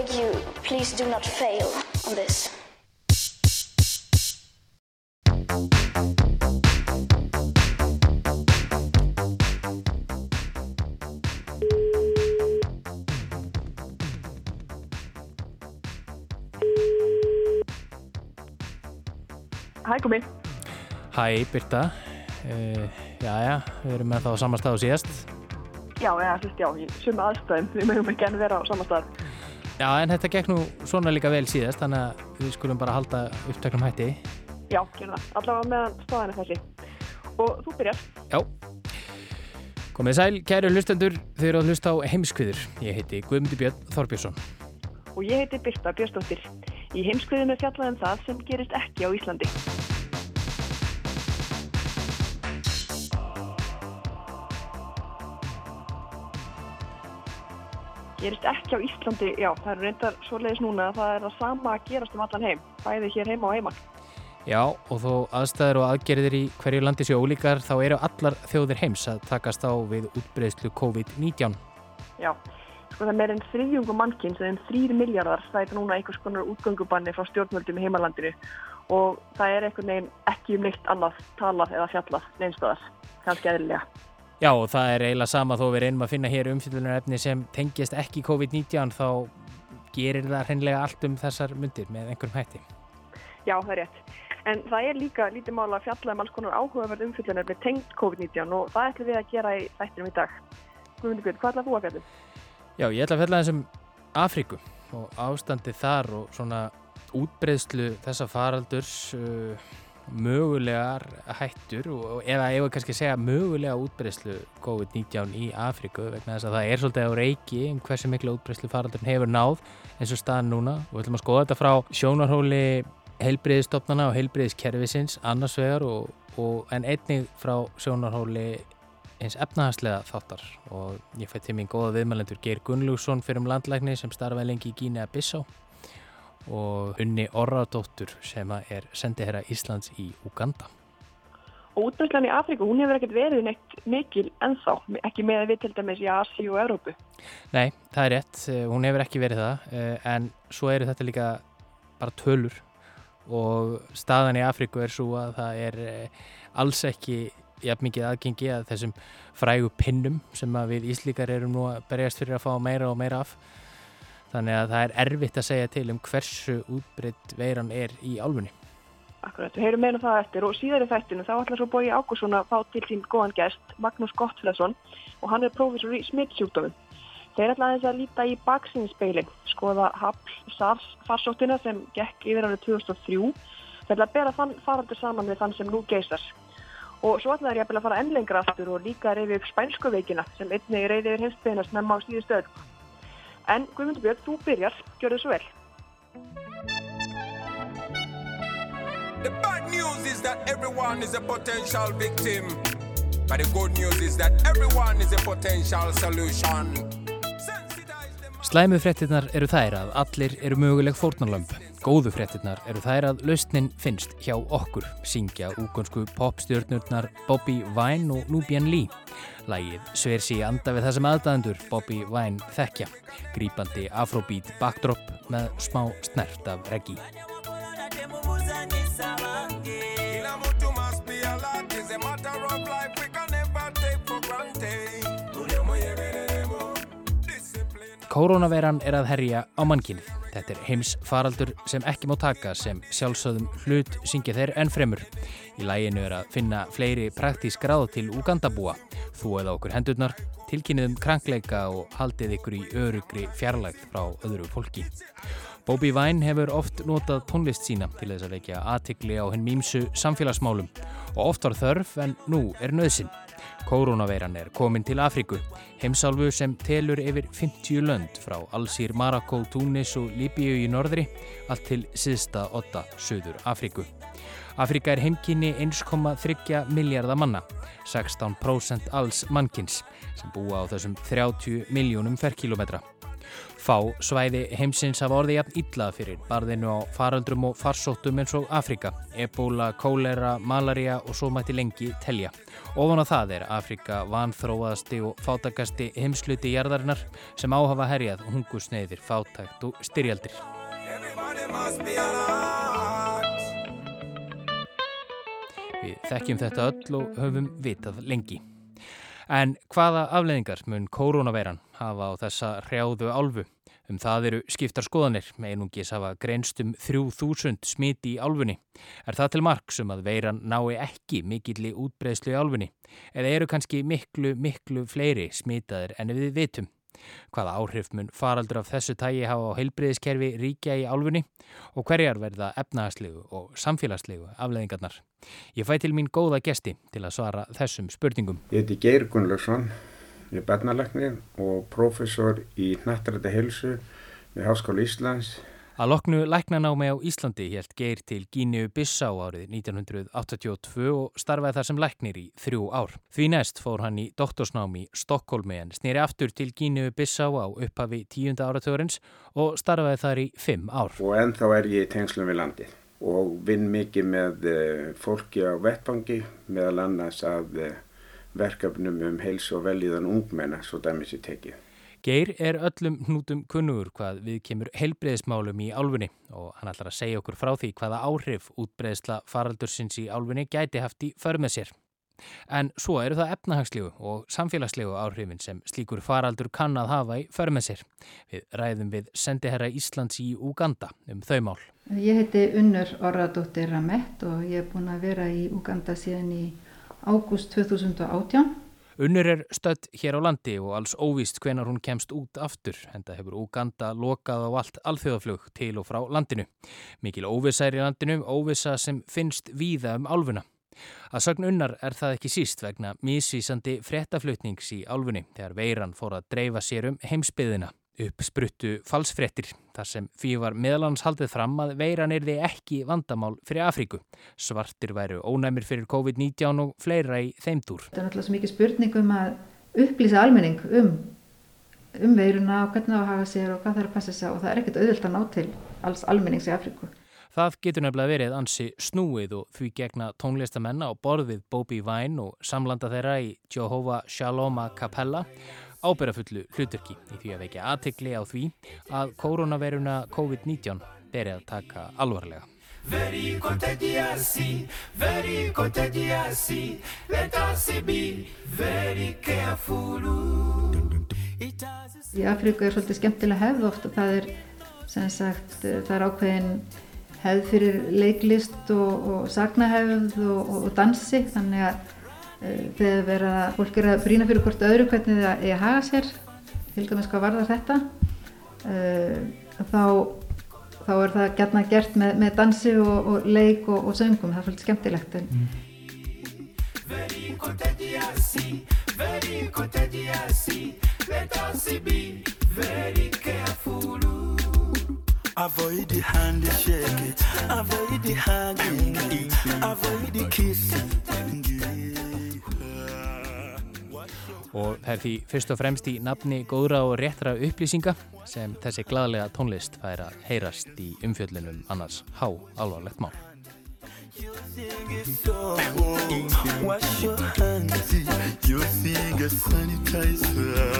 beg you, please do not fail on this. Hæ, komi. Hæ, Birta. Uh, já, já, við erum með það á sama stað og síðast. Já, já, sérst, já, í suma aðstæðum. Við mögum ekki enn vera á sama stað. Já, en þetta gekk nú svona líka vel síðast, þannig að við skulum bara halda upptöknum hætti. Já, gerða. Allavega meðan staðan er þessi. Og þú byrjar. Já. Komið sæl, kæru hlustendur, þau eru að hlusta á heimskviður. Ég heiti Guðmundi Björn Þorbjörnsson. Og ég heiti Birta Björnsdóttir. Í heimskviðinu fjallaðum það sem gerist ekki á Íslandi. Gerist ekki á Íslandi, já, það er reyndar svoleiðis núna að það er það sama að gerast um allan heim, bæði hér heima og heima. Já, og þó aðstæður og aðgerðir í hverju landi séu ólíkar, þá eru allar þjóðir heims að takast á við útbreyðslu COVID-19. Já, sko það er meirinn þriðjungum mannkinn sem þeim þrýr miljardar stæði núna einhvers konar útgöngubanni frá stjórnvöldum í heimalandinu og það er einhvern veginn ekki um neitt annað talað eða fjallað neinstöðar, kannski eðlilega. Já, og það er eiginlega sama þó við reynum að finna hér umfyllunarefni sem tengist ekki COVID-19 þá gerir það hreinlega allt um þessar myndir með einhverjum hætti. Já, það er rétt. En það er líka lítið mála að fjalla um alls konar áhugaverð umfyllunarefni tengt COVID-19 og það ætlum við að gera í þættinum í dag. Guðmundur Björn, hvað ætlaðu þú að fjalla? Já, ég ætla að fjalla þessum Afríku og ástandi þar og svona útbreyðslu þessa faraldurs uh, mögulegar hættur og eða ég voru kannski að segja mögulega útbreyðslu COVID-19 í Afríku vegna þess að það er svolítið á reiki um hversu miklu útbreyðslu faraldurinn hefur náð eins og staðan núna. Og við ætlum að skoða þetta frá sjónarhóli heilbreyðistofnana og heilbreyðiskerfisins annars vegar og, og en einnig frá sjónarhóli eins efnahagslega þáttar. Og ég fætti mín góða viðmælendur Geir Gunnlússon fyrir um landlækni sem starfaði lengi í Gína Bissá og Unni Orradóttur sem er sendiherra Íslands í Uganda. Og útbreyðslan í Afríku, hún hefur ekkert verið neitt mikil ennþá, ekki með að við til dæmis í Asi og Európu. Nei, það er rétt, hún hefur ekki verið það en svo eru þetta líka bara tölur og staðan í Afríku er svo að það er alls ekki jafn mikið aðgengi að þessum frægu pinnum sem við Íslíkar erum nú að berjast fyrir að fá meira og meira af. Þannig að það er erfitt að segja til um hversu útbreytt veiran er í álfunni. Akkurat, við heyrum meina það eftir og síðar í þættinu þá ætlar svo Bói Ágússon að fá til sín góðan gest, Magnús Gottfriðsson og hann er prófessor í smittsjúkdómum. Þeir ætla aðeins að líta í baksinnspeilin, skoða hafl SARS farsóttina sem gekk yfir árið 2003. Þeir ætla að bera þann faraldur saman við þann sem nú geysar. Og svo ætla þeir að fara ennlengra aftur og líka reyði upp spænsku veikina sem einnig reyði yfir heimsbyðina snemma á síðustu öll. En Guðmundur Björn, þú byrjar, gjör þið svo vel. The bad news is that everyone is a potential victim. But the good news is that everyone is a potential solution. Slæmu fréttinnar eru þær að allir eru möguleg fórnarlömp. Góðu fréttinnar eru þær að lausnin finnst hjá okkur, syngja úgonsku popstjörnurnar Bobby Vine og Nubian Lee. Lægið sver sér anda við þessum aðdæðendur Bobby Vine þekkja, grípandi afrobeat backdrop með smá snert af reggi. Koronaveiran er að herja á mannkynið. Þetta er heims faraldur sem ekki má taka sem sjálfsögðum hlut syngja þeir enn fremur. Í læginu er að finna fleiri praktísk ráð til Ugandabúa. Þú eða okkur hendurnar, tilkynnið um krankleika og haldið ykkur í örugri fjarlægt frá öðru fólki. Bobby Vine hefur oft notað tónlist sína til þess að vekja aðtikli á henn mýmsu samfélagsmálum og oft var þörf en nú er nöðsinn. Koronaveiran er komin til Afríku, heimsálfu sem telur yfir 50 lönd frá Alsýr, Marokko, Túnis og Líbíu í norðri, allt til síðsta 8 söður Afríku. Afríka er heimkynni 1,3 miljardar manna, 16% alls mannkins sem búa á þessum 30 miljónum ferkilometra. Fá svæði heimsins hafa orðið jafn illa fyrir barðinu á faraldrum og farsóttum eins og Afrika, ebola, kólera, malaria og svo mætti lengi telja. Ofan á það er Afrika vanþróaðasti og fátakasti heimsluti jarðarinnar sem áhafa herjað hungusneiðir, fátakt og styrjaldir. Við þekkjum þetta öll og höfum vitað lengi. En hvaða afleðingar mun koronaveiran hafa á þessa hrjáðu álfu? Um það eru skiptar skoðanir, einungis hafa greinst um 3000 smiti í álfunni. Er það til marg sem að veiran nái ekki mikilli útbreyslu í álfunni? Eða eru kannski miklu, miklu fleiri smitaðir en við vitum? hvaða áhrif mun faraldur af þessu tægi hafa á heilbriðiskerfi ríkja í álfunni og hverjar verða efnahagslegu og samfélagslegu afleðingarnar. Ég fæ til mín góða gesti til að svara þessum spurningum. Ég heiti Geir Gunnlaugsson, ég er barnalagnir og profesor í nættarætti helsu við Háskóla Íslands Að loknu læknanámi á Íslandi helt Geir til Gíniu Bissá árið 1982 og starfaði þar sem læknir í þrjú ár. Því næst fór hann í doktorsnámi í Stokkólmi en snýri aftur til Gíniu Bissá á upphafi tíunda áratörins og starfaði þar í fimm ár. Og ennþá er ég í tengslum við landið og vinn mikið með eh, fólki á vettfangi meðal annars eh, verkefnum um heils og velíðan ungmenna svo dæmis í tekið. Geir er öllum hnútum kunnugur hvað við kemur heilbreyðismálum í álfunni og hann ætlar að segja okkur frá því hvaða áhrif útbreyðsla faraldursins í álfunni gæti haft í för með sér. En svo eru það efnahagslegu og samfélagslegu áhrifin sem slíkur faraldur kann að hafa í för með sér. Við ræðum við sendiherra Íslands í Uganda um þau mál. Ég heiti Unnur Orradóttir Ramett og ég er búin að vera í Uganda síðan í ágúst 2018. Unnur er stödd hér á landi og alls óvist hvenar hún kemst út aftur, en það hefur Uganda lokað á allt alþjóðaflug til og frá landinu. Mikil óvisa er í landinu, óvisa sem finnst víða um álfuna. Að sagn unnar er það ekki síst vegna mísvísandi frettaflutnings í álfunni þegar veiran fór að dreifa sér um heimsbyðina uppspruttu falsfrettir þar sem fyrir var meðlans haldið fram að veiran er þið ekki vandamál fyrir Afríku. Svartir væru ónæmir fyrir COVID-19 og fleira í þeimdúr. Það er náttúrulega svo mikið spurningum að upplýsa almenning um, um veiruna og hvernig það hafa sér og hvað það er að passa sér og það er ekkert auðvilt að ná til alls almennings í Afríku. Það getur nefnilega verið ansi snúið og því gegna tónlistamenn á borðið Bobby Vine og samlanda þeirra í Jehovah Shalom a Capella ábyrrafullu hluturki í því að vekja aðtegli á því að koronaviruna COVID-19 beri að taka alvarlega. Very contagious, very contagious, let us be very careful. Í Afríku er svolítið skemmtilega hefð ofta, það er, sagt, það er ákveðin hefð fyrir leiklist og, og sagnahefð og, og dansi, þannig að Eh, þegar vera, fólk er að brína fyrir hvort öðru hvernig það er að haga sér til dæmis hvað varðar þetta. Uh, þá, þá er það gætna gert með, með dansi og, og leik og, og söngum. Það er svolítið skemmtilegt mm. Avoid the handshake, avoid the hugging, avoid the kissing og það er því fyrst og fremst í nafni góðra og réttra upplýsinga sem þessi gladlega tónlist fær að heyrast í umfjöllunum annars há alvarlegt mál. Wash your hands, your fingers sanitizer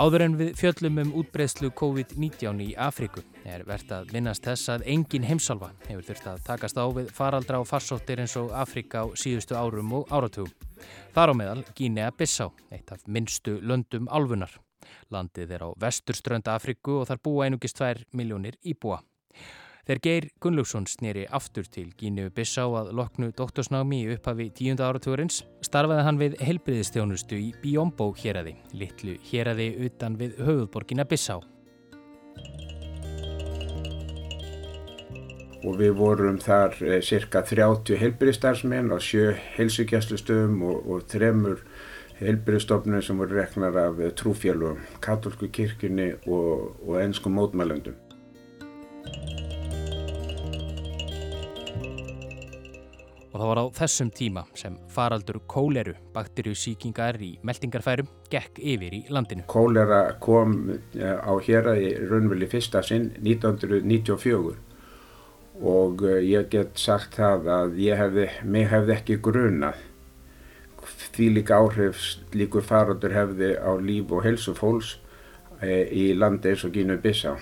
Áður en við fjöllum um útbreyslu COVID-19 í Afríku er verðt að minnast þess að engin heimsálfa hefur þurft að takast á við faraldra og farsóttir eins og Afríka á síðustu árum og áratugum. Þar á meðal Gínea Bissá, eitt af minnstu löndum álfunar. Landið er á vesturströnda Afríku og þar búa einugist 2 miljónir íbúa. Þegar Geir Gunnlaugsson snýri aftur til Gínu Bissá að loknu doktorsnámi í upphafi tíunda áratugurins starfaði hann við helbriðistjónustu í Biombo héradi, litlu héradi utan við höfuðborgina Bissá. Og við vorum þar eh, cirka 30 helbriðstarfsmenn á sjö helsugjastlustöðum og, og þremur helbriðstofnum sem voru reknar af trúfjálfum, katolsku kirkjunni og, og ennsku mótmælundum. Og það var á þessum tíma sem faraldur kóleru, bakterjusíkingar í meldingarfærum, gekk yfir í landinu. Kólera kom eh, á hér í raunveli fyrsta sinn 1994 og eh, ég get sagt það að hefði, mig hefði ekki grunað því líka áhrif líkur faraldur hefði á líf og helsu fólks e, í landi eins og Gínu Bissá.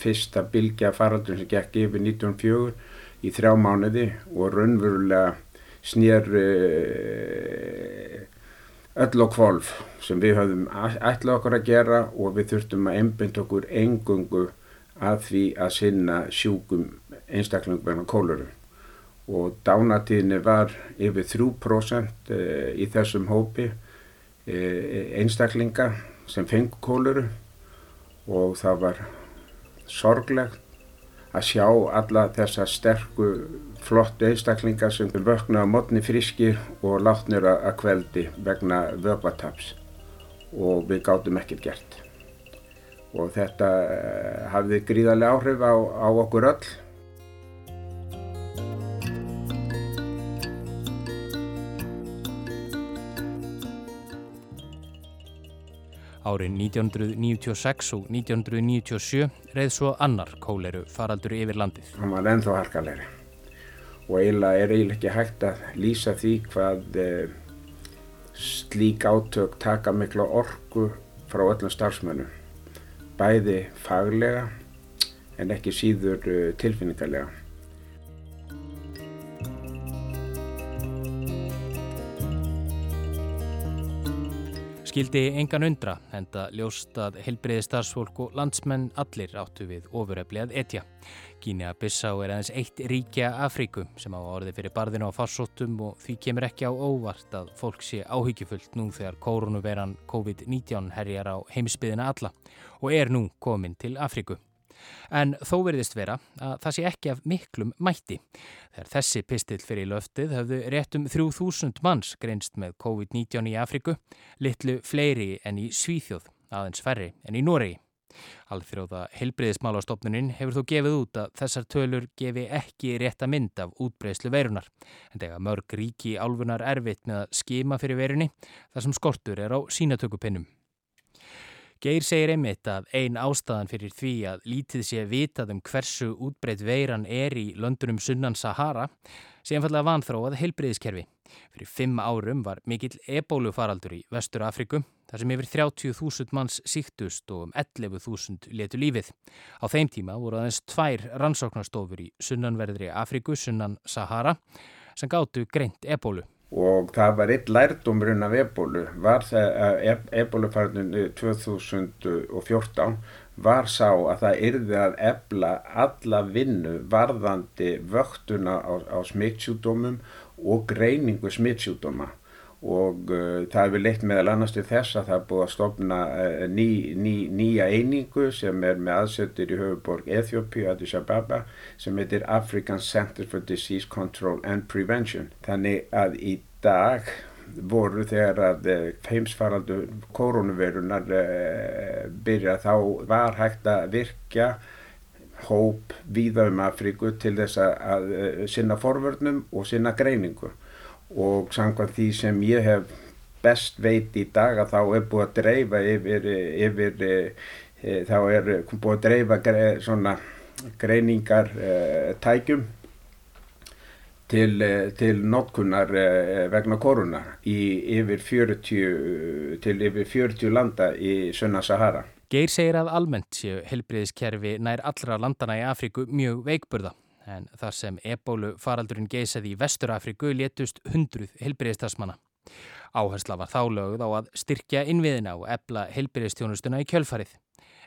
Fyrsta bylgja faraldur sem gekk yfir 1904 í þrjá mánuði og raunverulega snýr eh, öll og kvolf sem við höfum ætlað okkur að gera og við þurftum að einbind okkur engungu að því að sinna sjúkum einstaklingum vegna kóluru og dánatíðinni var yfir 3% eh, í þessum hópi eh, einstaklinga sem fengur kóluru og það var sorglegt að sjá alla þessa sterku flottu einstaklingar sem vöknu á modni frískir og látnir að kveldi vegna vöpataps og við gáttum ekkert gert. Og þetta eh, hafði gríðarlega áhrif á, á okkur öll Árin 1996 og 1997 reið svo annar kóleru faraldur yfir landið. Hann var ennþá harkalegri og eiginlega er eiginlega ekki hægt að lýsa því hvað eh, slík átök taka mikla orgu frá öllum starfsmönnum. Bæði faglega en ekki síður eh, tilfinningarlega. Skildi engan undra enda ljóst að helbreyði starfsfólk og landsmenn allir áttu við ofuröfli að etja. Gínea Bissá er aðeins eitt ríkja Afríku sem á orði fyrir barðinu á farsóttum og því kemur ekki á óvart að fólk sé áhyggjufullt nú þegar koronaviran COVID-19 herjar á heimsbyðina alla og er nú komin til Afríku. En þó veriðist vera að það sé ekki af miklum mætti. Þegar þessi pistill fyrir löftið höfðu réttum 3000 manns greinst með COVID-19 í Afriku, litlu fleiri en í Svíþjóð, aðeins færri en í Noregi. Alþjóða helbriðismálastofnunin hefur þó gefið út að þessar tölur gefi ekki rétta mynd af útbreyslu veirunar. En þegar mörg ríki álfunar erfitt með að skima fyrir verunni þar sem skortur er á sínatökupinnum. Geir segir einmitt að ein ástæðan fyrir því að lítið sé vitað um hversu útbreytt veiran er í löndunum sunnan Sahara sé einfallega vanþróað heilbreyðiskerfi. Fyrir fimm árum var mikill ebólufaraldur í Vestur Afriku þar sem yfir 30.000 manns síktust og um 11.000 letu lífið. Á þeim tíma voru aðeins tvær rannsóknarstofur í sunnanverðri Afriku, sunnan Sahara, sem gáttu greint ebólu og það var eitt lærdumrun af ebólu. Var það að ebólufarninu 2014 var sá að það yrði að ebla alla vinnu varðandi vöktuna á, á smittsjúdómum og greiningu smittsjúdóma og uh, það hefur leitt meðal annars til þess að það er búið að stopna uh, ný, ný, nýja einingu sem er með aðsettir í höfuborg Eþjópi, Addis Ababa, sem heitir African Center for Disease Control and Prevention. Þannig að í dag voru þegar að uh, heimsfaraldu koronavirunar byrja þá var hægt að virkja hóp víða um Afríku til þess að, sinna forvörnum og sinna greiningu og samkvæmt því sem ég hef best veit í dag að þá er búið að dreifa yfir, yfir e, þá er búið að dreifa gre, svona greiningar e, tækjum til, e, til notkunnar e, vegna koruna í yfir 40 til yfir 40 landa í Sunna Sahara. Geir segir að almennt séu helbriðiskerfi nær allra landana í Afríku mjög veikburða en þar sem ebólu faraldurinn geysaði í Vesturafriku létust hundruð helbriðistarsmanna. Áhersla var þá lögð á að styrkja innviðina og ebla helbriðistjónustuna í kjölfarið.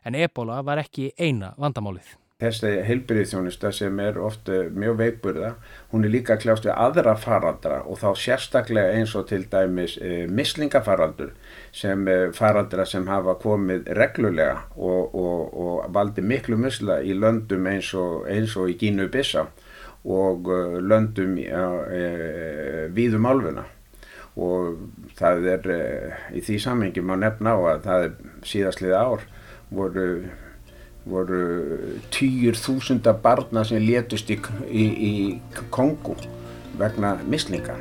En ebóla var ekki eina vandamálið. Þessi heilbyrðiðþjónusta sem er ofta mjög veikburða, hún er líka kljást við aðra faraldra og þá sérstaklega eins og til dæmis e, mislingafaraldur sem e, faraldra sem hafa komið reglulega og, og, og valdi miklu musla í löndum eins og, eins og í Gínu Bissa og e, löndum víðum álfuna og það er í því samhengi má nefna á að það er síðastliða ár voru voru týjur þúsunda barna sem létust í, í, í Kongo vegna mislinga.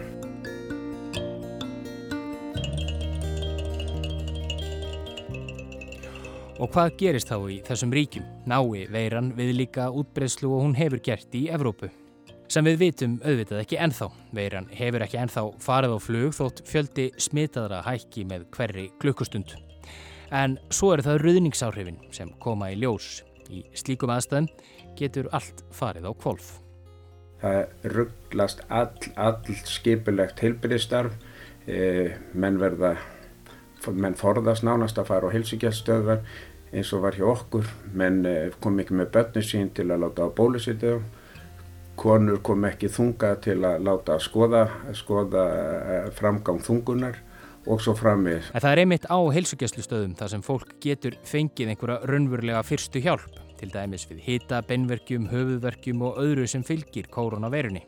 Og hvað gerist þá í þessum ríkjum? Nái veiran við líka útbreyslu og hún hefur gert í Evrópu. Sem við vitum auðvitað ekki ennþá. Veiran hefur ekki ennþá farið á flug þótt fjöldi smitaðra hækki með hverri klukkustund. En svo eru það ruðningsáhrifin sem koma í ljós. Í slíkum aðstæðum getur allt farið á kvolf. Það rugglast all, all skipilegt heilbyrðistarf. E, menn menn forðast nánast að fara á heilsugjastöðvar eins og var hjá okkur. Menn e, kom ekki með börnum sín til að láta á bólusýtu. Konur kom ekki þunga til að láta að skoða, skoða e, framgang þungunar og svo framvið. Það er einmitt á heilsugjastlustöðum þar sem fólk getur fengið einhverja raunverulega fyrstu hjálp, til dæmis við hita, beinverkjum, höfuðverkjum og öðru sem fylgir koronaveirunni.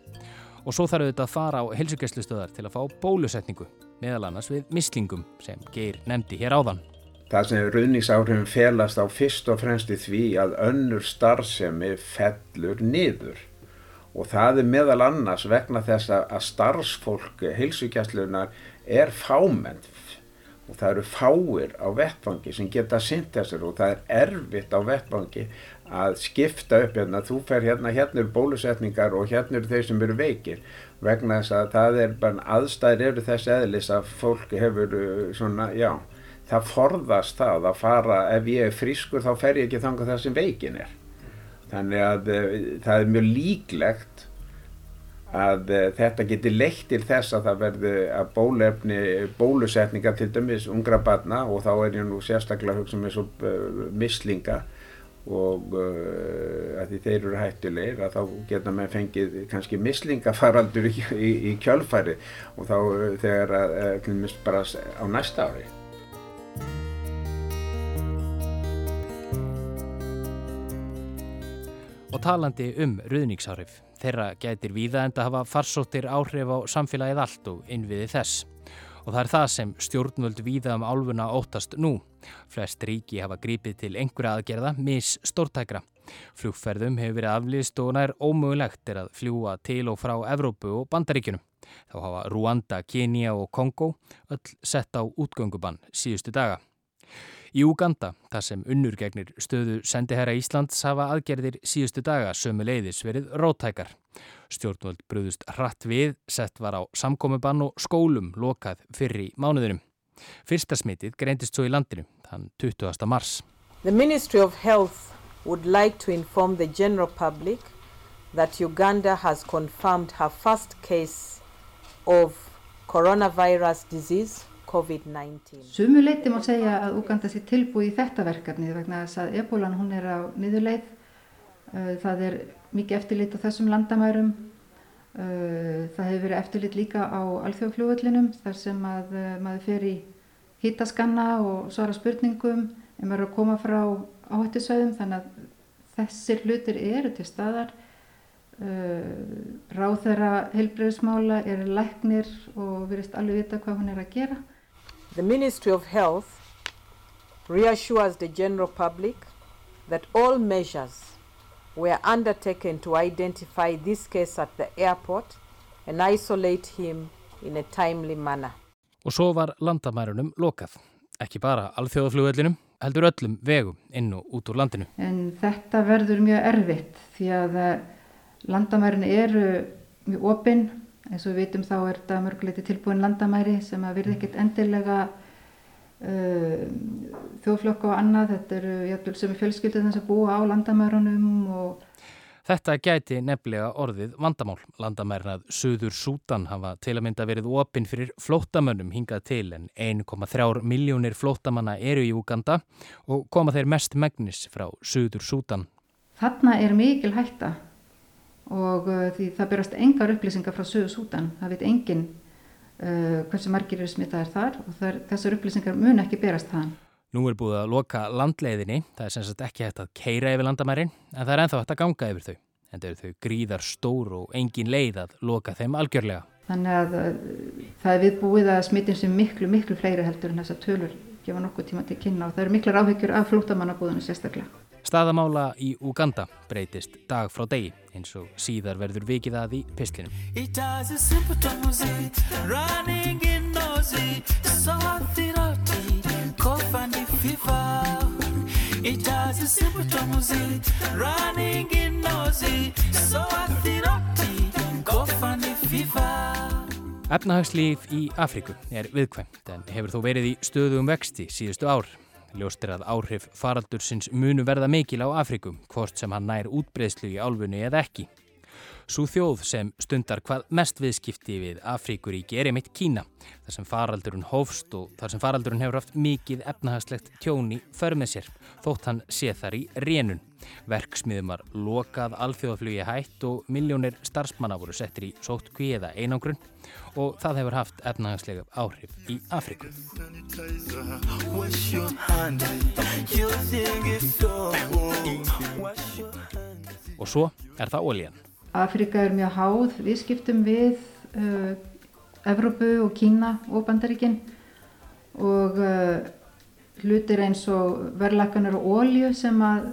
Og svo þarf auðvitað að fara á heilsugjastlustöðar til að fá bólusetningu, meðal annars við mislingum sem Geir nefndi hér áðan. Það sem ruðningsáhrifin felast á fyrst og fremst í því að önnur starfsemi fellur niður og það er meðal annars vegna þess að starfsfólk heilsugjastlunar er fámenn og það eru fáir á vettfangi sem geta synt þessar og það er erfitt á vettfangi að skipta upp hérna, þú fer hérna, hérna eru bólusetningar og hérna eru þeir sem eru veikir. Vegna þess að það er bara aðstæðir eru þess eðlis að fólk hefur uh, svona, já, það forðast það að fara, ef ég er frískur þá fer ég ekki þanga það sem veikin er. Þannig að uh, það er mjög líklegt að uh, þetta geti leitt til þess að það verði að bólefni bólusetninga til dæmis ungra barna og þá er ég nú sérstaklega hugsa með svo uh, mislinga og uh, að því þeir eru hættulegir að þá geta með fengið kannski mislingafaraldur í, í, í kjölfæri og þá þegar að bara á næsta ári. Og talandi um ruðningsárif Þeirra gætir víða enda hafa farsóttir áhrif á samfélagið allt og innviði þess. Og það er það sem stjórnvöld víða um álfuna óttast nú. Flest ríki hafa grípið til einhverja aðgerða mis stórtækra. Flugferðum hefur verið aflýst og nær ómögulegt er að fljúa til og frá Evrópu og Bandaríkunum. Þá hafa Ruanda, Kenia og Kongo öll sett á útgöngubann síðustu daga. Í Uganda, þar sem unnur gegnir stöðu sendiherra Íslands hafa aðgerðir síðustu daga sömu leiðis verið rótækar. Stjórnvöld brúðust hratt við, sett var á samkomiðbann og skólum lokað fyrri mánuðinum. Fyrsta smitið greindist svo í landinu, þann 20. mars. The Ministry of Health would like to inform the general public that Uganda has confirmed her first case of coronavirus disease Sumu leiti má segja að Uganda sé tilbúið í þetta verkefni vegna þess að ebolan hún er á niðurleið. Uh, það er mikið eftirlit á þessum landamærum. Uh, það hefur verið eftirlit líka á alþjóðfljóðullinum þar sem að uh, maður fer í hítaskanna og svara spurningum ef maður er að koma frá áhættisvæðum þannig að þessir hlutir eru til staðar. Ráð þeirra helbreyðismála er læknir og verist alveg vita hvað hún er að gera. The Ministry of Health reassures the general public that all measures were undertaken to identify this case at the airport and isolate him in a timely manner. Og svo var landamærunum lokað. Ekki bara alþjóðaflugvellinum, heldur öllum vegum inn og út úr landinu. En þetta verður mjög erfitt því að eh, landamærin eru mjög opinn eins og við veitum þá er þetta mörguleiti tilbúin landamæri sem að verði ekkert endilega uh, þjóðflokk og annað, þetta eru jæfnvel sem er fjölskyldið þess að búa á landamærunum og Þetta gæti nefnilega orðið vandamál. Landamærnað Suður Sútan hafa til að mynda verið opinn fyrir flóttamönnum hingað til en 1,3 miljónir flóttamanna eru í Uganda og koma þeir mest megnis frá Suður Sútan þarna er mikil hætta og uh, því það berast engar upplýsingar frá sögu sútan, það veit enginn uh, hversu margir eru smitaðir þar og þar, þessar upplýsingar mun ekki berast þaðan. Nú er búið að loka landleiðinni, það er sem sagt ekki hægt að keira yfir landamærin en það er enþá hægt að ganga yfir þau. En þau eru þau gríðar stór og engin leið að loka þeim algjörlega. Þannig að uh, það er viðbúið að smittin sem miklu, miklu fleiri heldur en þessar tölur gefa nokkuð tíma til kynna og það eru miklar áhyggjur af flótamannabúðinu sérstaklega. Staðamála í Uganda breytist dag frá degi eins og síðar verður vikið að í pislinum. Efnahagslíf í Afriku er viðkvæmt en hefur þó verið í stöðum vexti síðustu ár. Ljóst er að áhrif faraldursins munu verða mikil á Afrikum, hvort sem hann nær útbreyslu í álfunni eða ekki. Sú þjóð sem stundar hvað mest viðskipti við Afríkuríki er einmitt Kína, þar sem faraldurinn hófst og þar sem faraldurinn hefur haft mikið efnahagslegt tjóni för með sér, þótt hann sé þar í rénun. Verksmiðum var lokað alþjóðaflugi hætt og miljónir starfsmanna voru settir í sótt kvíða einangrun og það hefur haft efnahagslega áhrif í Afríku. Og svo er það ólíðan. Afrika er mjög háð viðskiptum við uh, Evrópu og Kína og Bandaríkin. Og uh, hlutir eins og verðlækanar og ólju sem að,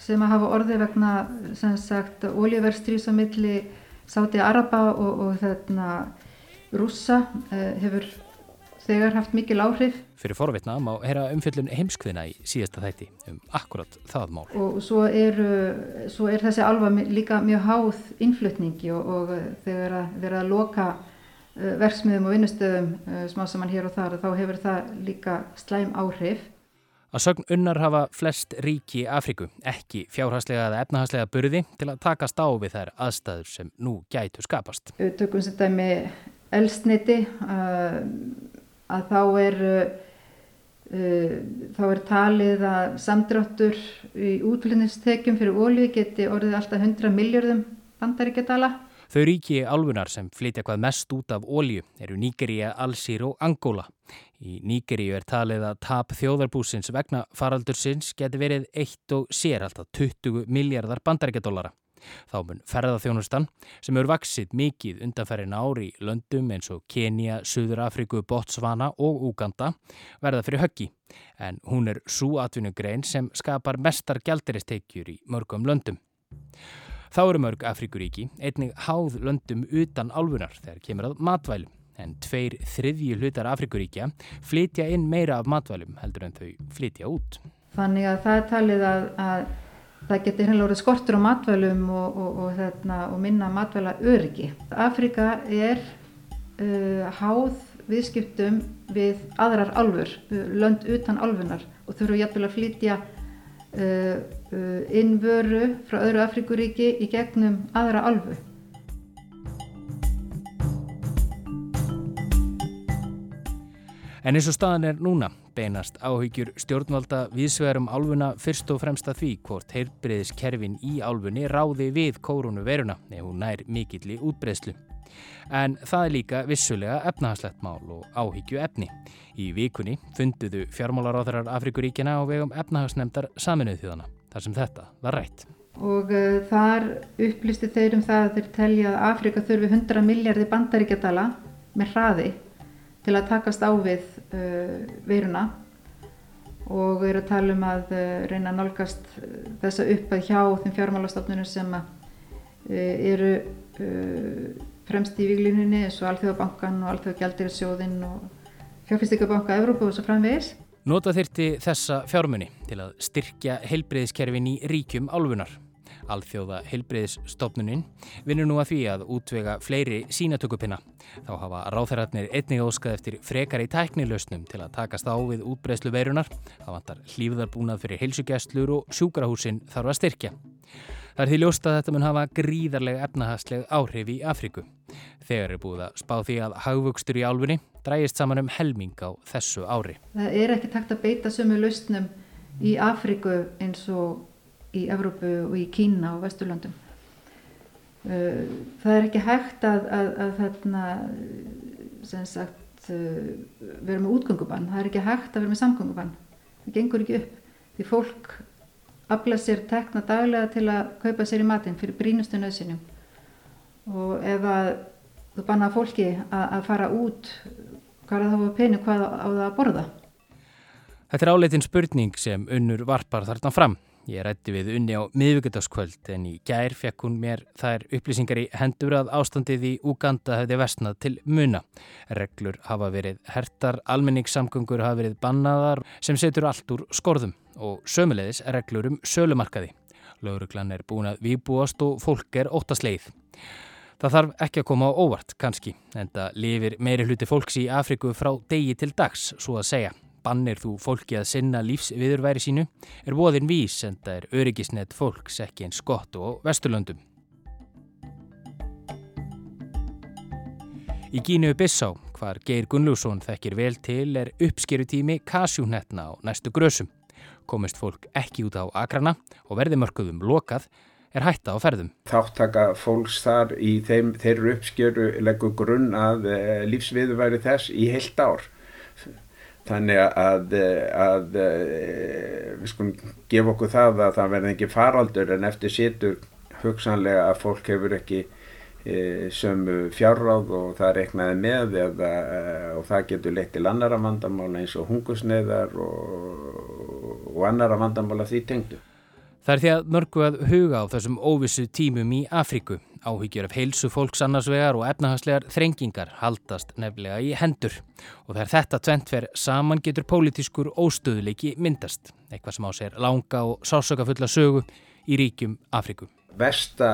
sem að hafa orði vegna sem sagt óljuverstrís á milli Sáti Araba og, og þarna rússa uh, hefur þegar haft mikil áhrif. Fyrir forvitna má heyra umfjöldun heimskviðna í síðasta þætti um akkurat það mál. Og svo er, svo er þessi alva líka mjög háð innflutningi og, og þegar að vera að loka verksmiðum og vinnustöðum smá saman hér og þar þá hefur það líka slæm áhrif. Að sögn unnar hafa flest ríki í Afriku ekki fjárhagslega eða efnahagslega burði til að takast á við þær aðstæður sem nú gætu skapast. Tökum sem dæmi elsniti að þá er, uh, þá er talið að samdráttur í útflutnistekjum fyrir ólíu geti orðið alltaf 100 miljardum bandaríkjadala. Þau ríki álfunar sem flytja hvað mest út af ólíu eru Nígeríu, Alsýr og Angóla. Í Nígeríu er talið að tap þjóðarbúsins vegna faraldursins geti verið eitt og sér alltaf 20 miljardar bandaríkjadólara. Þá mun ferðarþjónustan sem eru vaksið mikið undanferðin ári í löndum eins og Kenia, Suður Afriku, Botswana og Uganda verða fyrir höggi en hún er svo atvinnugrein sem skapar mestar gældiristekjur í mörgum löndum. Þá eru mörg Afrikuríki einnig háð löndum utan álfunar þegar kemur að matvælum en tveir þriðji hlutar Afrikuríkja flytja inn meira af matvælum heldur en þau flytja út. Þannig að það talið að, að það getur hérna orðið skortur á matvælum og, og, og, þarna, og minna matvæla öryggi. Afrika er uh, háð viðskiptum við aðrar alfur, lönd utan alfunar og þurfu jæfnvel að flytja uh, uh, inn vöru frá öðru Afrikuríki í gegnum aðra alfu. En eins og staðan er núna beinast áhyggjur stjórnvalda viðsvegarum álfuna fyrst og fremst að því hvort heilbreyðiskerfin í álfunni ráði við koronaviruna ef hún nær mikill í útbreyðslu. En það er líka vissulega efnahagslegt mál og áhyggju efni. Í vikunni funduðu fjármálaráðarar Afrikuríkjana á vegum efnahagsnemdar saminuð þjóðana, þar sem þetta var rætt. Og uh, þar upplisti þeir um það að þeir telja að Afrika þurfi 100 miljardi bandaríkjadala með hraði til að takast á við uh, veiruna og við erum að tala um að uh, reyna að nálgast uh, þessa uppað hjá þeim fjármálastofnunum sem uh, eru uh, fremst í výglininni eins og Alþjóðabankan og Alþjóðagjaldirisjóðinn og Fjárfyrstíkabanka Evrópu og svo framvegis. Nota þyrti þessa fjármunni til að styrkja heilbreyðiskerfin í ríkjum álfunar. Alþjóða heilbreyðisstofnunin vinnur nú að því að útvega fleiri sínatökupinna. Þá hafa ráþæratnir einnig óskað eftir frekar í tæknilausnum til að takast á við útbreyslu veirunar. Það vantar hlýfðarbúnað fyrir heilsugjastlur og sjúkrahúsin þarf að styrkja. Það er því ljóst að þetta mun hafa gríðarlega efnahagsleg áhrif í Afríku. Þegar er búið að spá því að hagvöxtur í álfunni drægist saman um helming á þessu ári. Það er ekki takt að beita sömu lausnum í Afríku eins og í Evrópu og í Kína og Vesturlöndum. Uh, það er ekki hægt að, að, að þarna, sem sagt, uh, vera með útgöngubann, það er ekki hægt að vera með samgöngubann, það gengur ekki upp. Því fólk afla sér tekna daglega til að kaupa sér í matinn fyrir brínustu nöðsinum og ef að þú banna fólki að, að fara út hvað er það að pening hvað á það að borða Þetta er áleitin spurning sem unnur varpar þarna fram. Ég rætti við unni á miðvíkudagskvöld en í gær fekk hún mér þær upplýsingar í hendur að ástandið í Uganda hefði vestnað til muna. Reglur hafa verið hertar, almenningssamgöngur hafa verið bannaðar sem setur allt úr skorðum og sömulegis reglur um sölumarkaði. Lauruglan er búin að výbúast og fólk er óttasleið. Það þarf ekki að koma á óvart kannski, en það lifir meiri hluti fólks í Afriku frá degi til dags, svo að segja. Bannir þú fólki að sinna lífsviðurværi sínu er voðin vís en það er öryggisnett fólks ekki eins gott og vesturlöndum. Í Gínu Bissá, hvar Geir Gunnlússon þekkir vel til, er uppskerutími kasjúnetna á næstu grösum. Komist fólk ekki út á agrana og verði mörkuðum lokað er hætta á ferðum. Þáttaka fólks þar í þeim, þeirru uppskjöru leggur grunn að e, lífsviðurværi þess í heilt ár. Þannig að, að, að við skulum gefa okkur það að það verði ekki faraldur en eftir situr hugsanlega að fólk hefur ekki e, sömu fjárráð og það reiknaði með eða, og það getur leitt til annara vandamála eins og hungusneiðar og, og annara vandamála því tengdu. Það er því að mörgu að huga á þessum óvissu tímum í Afríku. Áhyggjur af heilsu fólks annarsvegar og efnahagslegar þrengingar haldast nefnilega í hendur. Og er þetta tventver saman getur pólitískur óstöðuleiki myndast. Eitthvað sem á sér langa og sásökafulla sögu í ríkjum Afríku. Vesta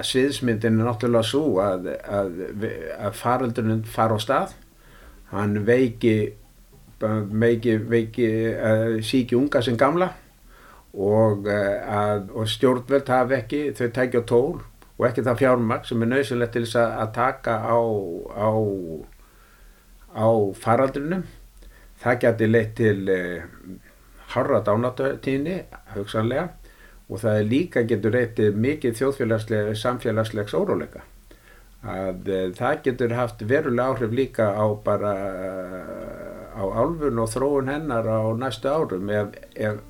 sviðsmyndin er náttúrulega svo að, að, að faraldurinn fara á stað. Hann veiki, veiki, veiki síki unga sem gamla og, að, og stjórnveld hafi ekki þau tækja tól og ekki það fjármaks sem er nöðsilegt til þess að taka á, á, á faraldrinum. Það geti leitt til eh, harra dánatíðni, hugsanlega, og það er líka getur reytið mikið þjóðfélagslega, samfélagslegs óróleika. Að eh, það getur haft verulega áhrif líka á bara á álfun og þróun hennar á næstu árum ef, ef,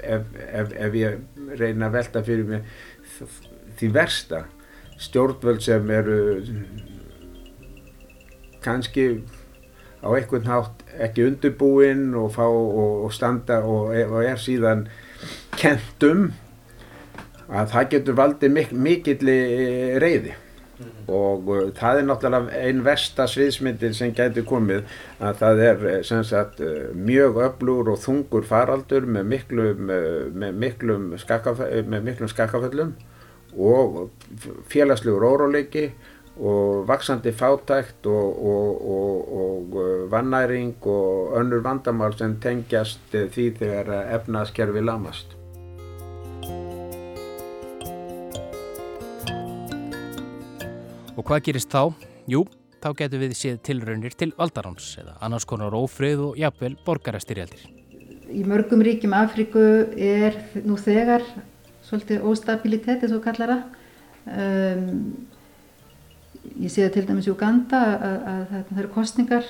ef, ef ég reyna að velta fyrir mig því versta. Stjórnvöld sem eru kannski á einhvern hátt ekki undirbúinn og, og, og standa og, er síðan kentum að það getur valdið mik mikill reyði og uh, það er náttúrulega einn versta sviðsmyndin sem getur komið að það er eh, sagt, mjög öflur og þungur faraldur með miklum, með miklum, skakaf, með miklum skakaföllum og félagslegur óróleiki og vaksandi fátækt og, og, og, og uh, vannæring og önnur vandamál sem tengjast uh, því þegar efnaðskerfi lamast. Og hvað gerist þá? Jú, þá getur við séð tilraunir til valdaráns eða annars konar ófröð og jafnvel borgarastyrjaldir. Í mörgum ríkjum Afríku er nú þegar svolítið óstabilitet eins og kallar það. Um, ég sé það til dæmis í Uganda að, að, að það eru kostningar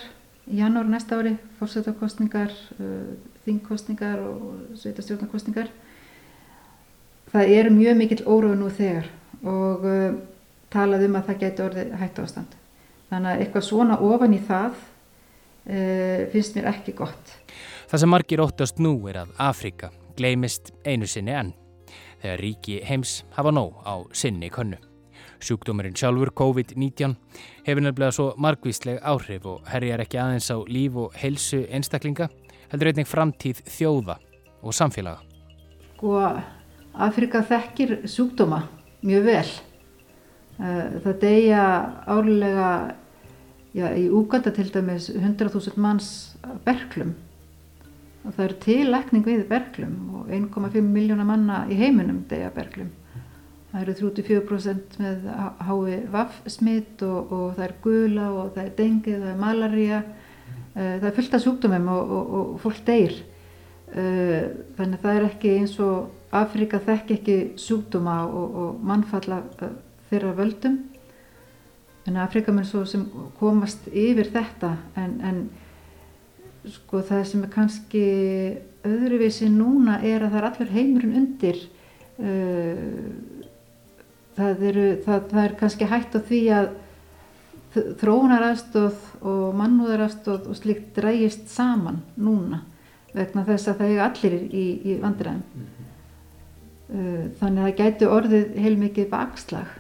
í janúar næsta ári, fórsættakostningar, uh, þingkostningar og sveitastjórnarkostningar. Það er mjög mikill óróð nú þegar og uh, talað um að það geti orðið hættu ástand. Þannig að eitthvað svona ofan í það uh, finnst mér ekki gott. Það sem margir óttast nú er að Afrika gleimist einu sinni enn. Þegar ríki heims hafa nóg á sinni könnu. Sjúkdómurinn sjálfur COVID-19 hefur nefnilega svo margvísleg áhrif og herjar ekki aðeins á líf og helsu einstaklinga, heldur einnig framtíð þjóða og samfélaga. Sko, Afrika þekkir sjúkdóma mjög vel. Eh, það deyja árlega, já, í Úganda til dæmis 100.000 manns berglum og það eru tillækning við berglum og 1,5 miljóna manna í heiminum deyja berglum. Það eru 34% með hái vaffsmitt og, og það er gula og það er dengið, það er malaria, eh, það er fullt af sjúkdómum og, og, og fólk deyr. Eh, þannig að það er ekki eins og Afrika þekk ekki sjúkdóma og, mannfalla þeirra völdum en Afrika mun svo sem komast yfir þetta en, en sko það sem er kannski öðruvísi núna er að það er allur heimurinn undir uh, það, eru, það, það er kannski hægt á því að þróunaraðstóð og mannúðaraðstóð og slikt drægist saman núna vegna þess að það er allir í, í vandræðum mm -hmm. þannig að það gæti orðið heilmikið bakslag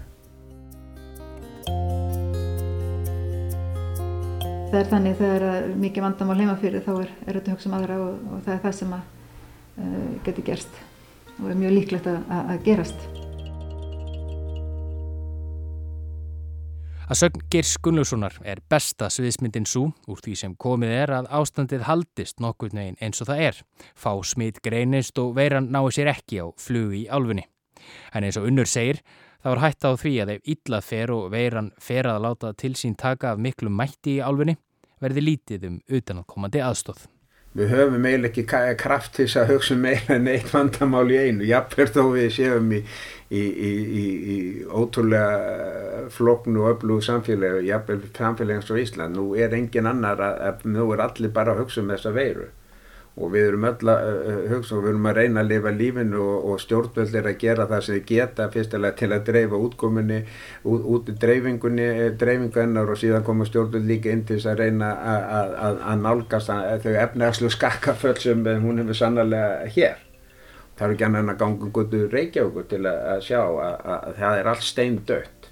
það er þannig þegar mikið vandamál heima fyrir þá er, er þetta hugsa um aðra og, og það er það sem að uh, geti gerst og er mjög líklegt að, að gerast Að sögn Geirs Gunnlaugssonar er besta sviðismyndin svo úr því sem komið er að ástandið haldist nokkur neginn eins og það er. Fá smitt greinist og veiran náu sér ekki á flug í álfunni. En eins og unnur segir, þá er hægt á því að ef illa fer og veiran fer að láta til sín taka af miklu mætti í álfunni, verði lítið um utanakomandi aðstóð. Við höfum eiginlega ekki kraft til þess að hugsa um meira en eitt vandamál í einu. Jafnveg þó við séum í í, í, í, ótrúlega floknu og öflugu samfélagi, jafnveg samfélagi eins og Ísland. Nú er engin annar að, að nú er allir bara að hugsa um þessa veiru og við erum öll að uh, hugsa og við erum að reyna að lifa lífinu og, og stjórnvöld er að gera það sem þið geta fyrstilega til að dreifa útkominni út, út í dreifingunni dreifingu ennar og síðan koma stjórnvöld líka inn til þess að reyna að nálgast þau efnagslu skakkaföll sem hún hefur sannlega hér. Það er ekki annan að ganga gutu Reykjavíkur til að, að sjá að, að, að það er allt stein dött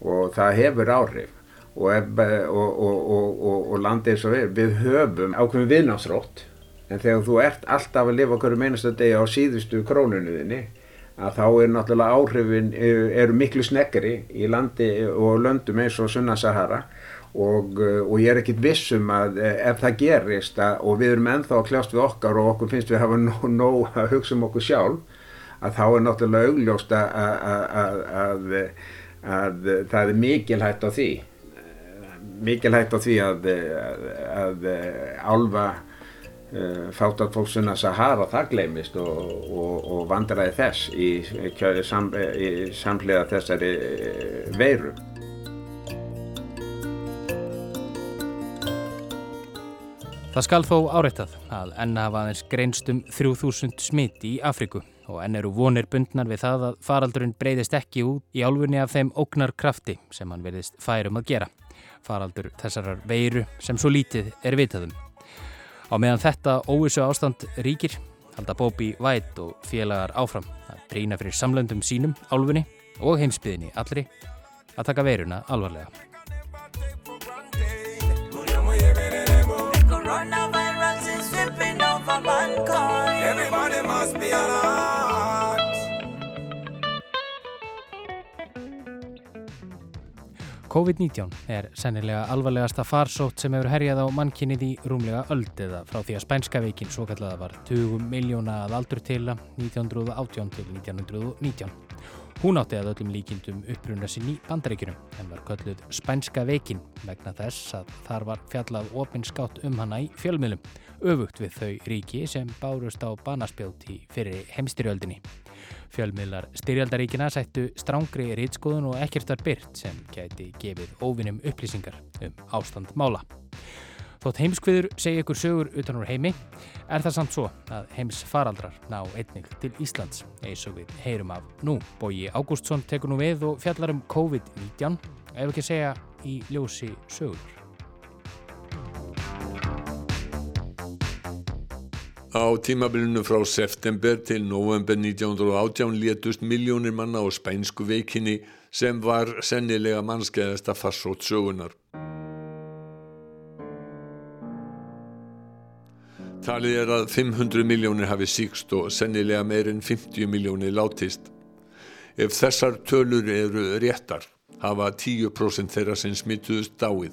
og það hefur áhrif. Og, og, og, landið eins og við, við höfum ákveðum viðnámsrótt en þegar þú ert alltaf að lifa okkur meinastu degi á síðustu krónunuðinni að þá er náttúrulega áhrifin eru miklu sneggri í landi og löndum eins og Sunna Sahara og, eh, og ég er ekkit vissum að eh, ef það gerist að, og við erum ennþá að kljást við okkar og okkur finnst við að hafa nóg, nóg að hugsa um okkur sjálf að þá er náttúrulega augljóst að, að, að það er mikil hægt á því. Mikil hægt á því að álfa uh, fátat fólksuna Sahara það gleymist og, og, og vandræði þess í, sam, í samlega þessari veiru Það skal þó áreittað að enn hafa aðeins greinstum 3000 smitt í Afriku og enn eru vonir bundnar við það að faraldurinn breyðist ekki út í álfunni af þeim ógnar krafti sem hann verðist færum að gera. Faraldur þessarar veiru sem svo lítið er vitaðum. Á meðan þetta óvissu ástand ríkir halda Bóbi Vætt og félagar áfram að brína fyrir samlöndum sínum álfunni og heimsbyðinni allri að taka veiruna alvarlega. COVID-19 er sennilega alvarlegasta farsótt sem hefur herjað á mannkynnið í rúmlega öld eða frá því að spænska veikin svo kallaða var 20 miljóna að aldur til 1918 til 1919. Hún átti að öllum líkindum uppruna sinn í bandaríkjunum en var kölluð Spænska veikin vegna þess að þar var fjallað opinskátt um hana í fjölmiðlum, öfugt við þau ríki sem bárust á banaspjóti fyrir heimstyrjöldinni. Fjölmiðlar styrjaldaríkina sættu strángri rýtskoðun og ekkert var byrt sem gæti gefið óvinnum upplýsingar um ástand mála. Þótt heimskviður segja ykkur sögur utan úr heimi er það samt svo að heims faraldrar ná einnig til Íslands eins og við heyrum af nú. Bóji Ágústsson tekur nú við og fjallar um COVID-19 ef ekki segja í ljósi sögur. Á tímabilinu frá september til november 1918 létust miljónir manna á spænsku veikinni sem var sennilega mannskeiðasta farsótt sögunar. Talið er að 500 miljónir hafi síkst og sennilega meirinn 50 miljónir látist. Ef þessar tölur eru réttar hafa 10% þeirra sem smittuðust dáið.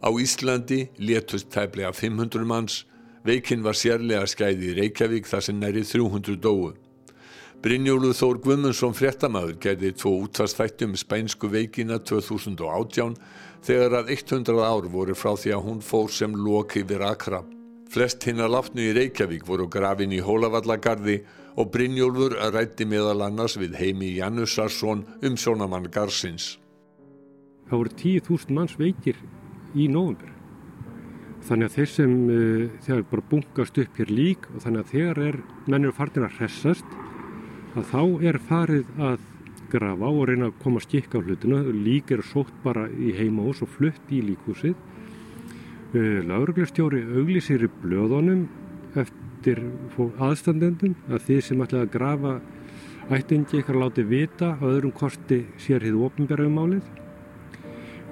Á Íslandi létust tæplega 500 manns, veikinn var sérlega skæði í Reykjavík þar sem næri 300 dóu. Brynjólu Þór Guðmundsson fréttamaður gerði tvo útvarsþættum spænsku veikina 2018 þegar að 100 ár voru frá því að hún fór sem loki við Akra. Flest hinn að látnu í Reykjavík voru grafin í Hólavallagarði og Brynjólfur rætti meðal annars við heimi Janussarsson um sjónamann Garsins. Það voru 10.000 manns veikir í nógumber. Þannig að þeir sem uh, þegar bara bunkast upp hér lík og þannig að þegar er mennir farnir að hressast að þá er farið að grafa og reyna að koma skikka á hlutinu. Lík er sótt bara í heimahús og flutt í líkhúsið. Uh, Láruglistjóri auglísir í blöðunum eftir aðstandendum að þið sem ætlaði að grafa ættingi ykkar láti vita að öðrum kosti sér hið ofinberðum málið